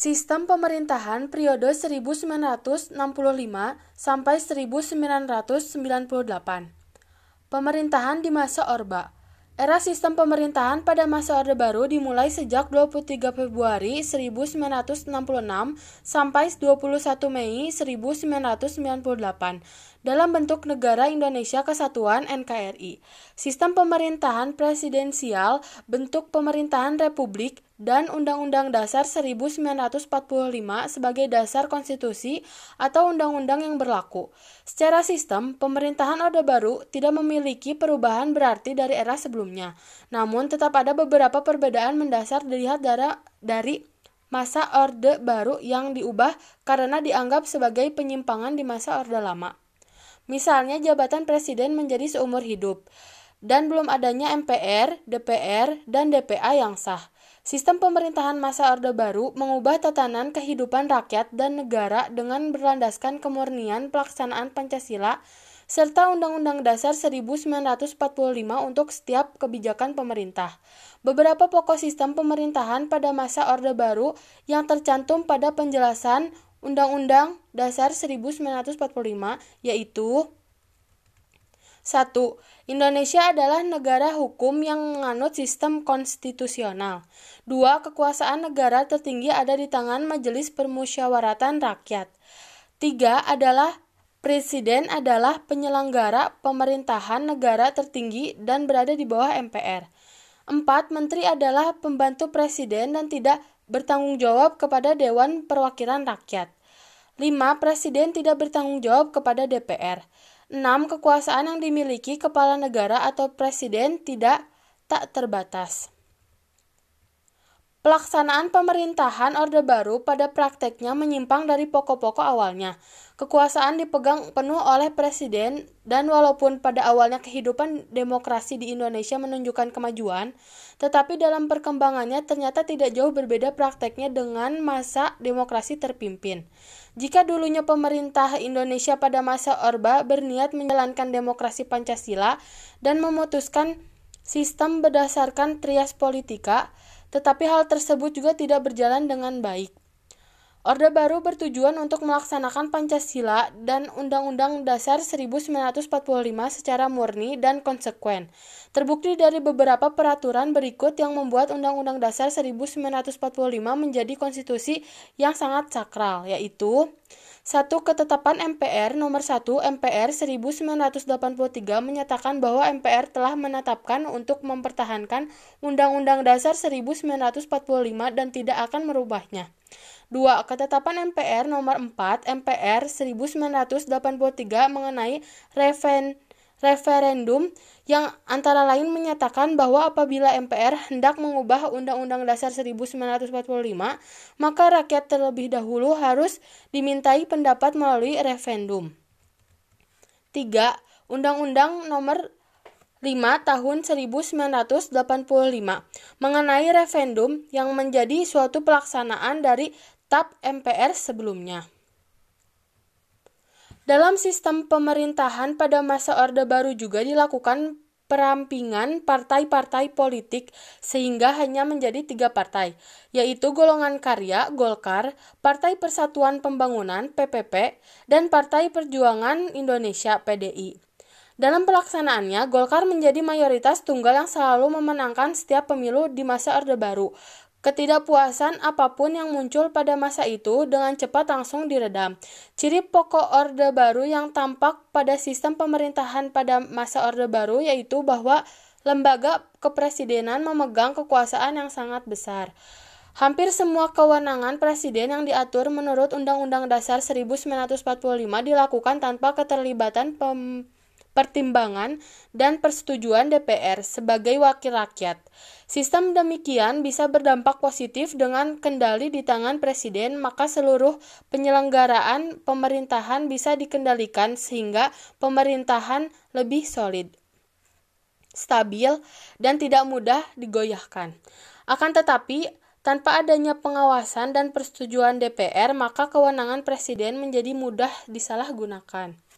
Sistem pemerintahan periode 1965 sampai 1998. Pemerintahan di masa Orba. Era sistem pemerintahan pada masa Orde Baru dimulai sejak 23 Februari 1966 sampai 21 Mei 1998 dalam bentuk Negara Indonesia Kesatuan NKRI. Sistem pemerintahan presidensial, bentuk pemerintahan republik, dan Undang-Undang Dasar 1945 sebagai dasar konstitusi atau undang-undang yang berlaku. Secara sistem, pemerintahan Orde Baru tidak memiliki perubahan berarti dari era sebelumnya. Namun tetap ada beberapa perbedaan mendasar dilihat dari masa Orde Baru yang diubah karena dianggap sebagai penyimpangan di masa Orde Lama. Misalnya jabatan presiden menjadi seumur hidup dan belum adanya MPR, DPR, dan DPA yang sah. Sistem pemerintahan masa Orde Baru mengubah tatanan kehidupan rakyat dan negara dengan berlandaskan kemurnian pelaksanaan Pancasila serta Undang-Undang Dasar 1945 untuk setiap kebijakan pemerintah. Beberapa pokok sistem pemerintahan pada masa Orde Baru yang tercantum pada penjelasan Undang-Undang Dasar 1945 yaitu 1. Indonesia adalah negara hukum yang menganut sistem konstitusional. 2. Kekuasaan negara tertinggi ada di tangan Majelis Permusyawaratan Rakyat. 3. Adalah Presiden adalah penyelenggara pemerintahan negara tertinggi dan berada di bawah MPR. 4. Menteri adalah pembantu presiden dan tidak bertanggung jawab kepada Dewan Perwakilan Rakyat. 5. Presiden tidak bertanggung jawab kepada DPR. 6. Kekuasaan yang dimiliki kepala negara atau presiden tidak tak terbatas. Pelaksanaan pemerintahan Orde Baru pada prakteknya menyimpang dari pokok-pokok awalnya. Kekuasaan dipegang penuh oleh presiden dan walaupun pada awalnya kehidupan demokrasi di Indonesia menunjukkan kemajuan, tetapi dalam perkembangannya ternyata tidak jauh berbeda prakteknya dengan masa demokrasi terpimpin. Jika dulunya pemerintah Indonesia pada masa Orba berniat menjalankan demokrasi Pancasila dan memutuskan sistem berdasarkan trias politika, tetapi hal tersebut juga tidak berjalan dengan baik. Orde Baru bertujuan untuk melaksanakan Pancasila dan Undang-Undang Dasar 1945 secara murni dan konsekuen. Terbukti dari beberapa peraturan berikut yang membuat Undang-Undang Dasar 1945 menjadi konstitusi yang sangat sakral, yaitu satu Ketetapan MPR nomor 1 MPR 1983 menyatakan bahwa MPR telah menetapkan untuk mempertahankan Undang-Undang Dasar 1945 dan tidak akan merubahnya. 2. Ketetapan MPR nomor 4 MPR 1983 mengenai reven referendum yang antara lain menyatakan bahwa apabila MPR hendak mengubah Undang-Undang Dasar 1945, maka rakyat terlebih dahulu harus dimintai pendapat melalui referendum. 3. Undang-Undang Nomor 5 tahun 1985 mengenai referendum yang menjadi suatu pelaksanaan dari TAP MPR sebelumnya. Dalam sistem pemerintahan pada masa Orde Baru juga dilakukan perampingan partai-partai politik sehingga hanya menjadi tiga partai, yaitu Golongan Karya Golkar, Partai Persatuan Pembangunan PPP, dan Partai Perjuangan Indonesia PDI. Dalam pelaksanaannya, Golkar menjadi mayoritas tunggal yang selalu memenangkan setiap pemilu di masa Orde Baru. Ketidakpuasan apa pun yang muncul pada masa itu dengan cepat langsung diredam. Ciri pokok Orde Baru yang tampak pada sistem pemerintahan pada masa Orde Baru yaitu bahwa lembaga kepresidenan memegang kekuasaan yang sangat besar. Hampir semua kewenangan presiden yang diatur menurut Undang-Undang Dasar 1945 dilakukan tanpa keterlibatan pem pertimbangan, dan persetujuan DPR sebagai wakil rakyat. Sistem demikian bisa berdampak positif dengan kendali di tangan presiden, maka seluruh penyelenggaraan pemerintahan bisa dikendalikan sehingga pemerintahan lebih solid, stabil, dan tidak mudah digoyahkan. Akan tetapi, tanpa adanya pengawasan dan persetujuan DPR, maka kewenangan presiden menjadi mudah disalahgunakan.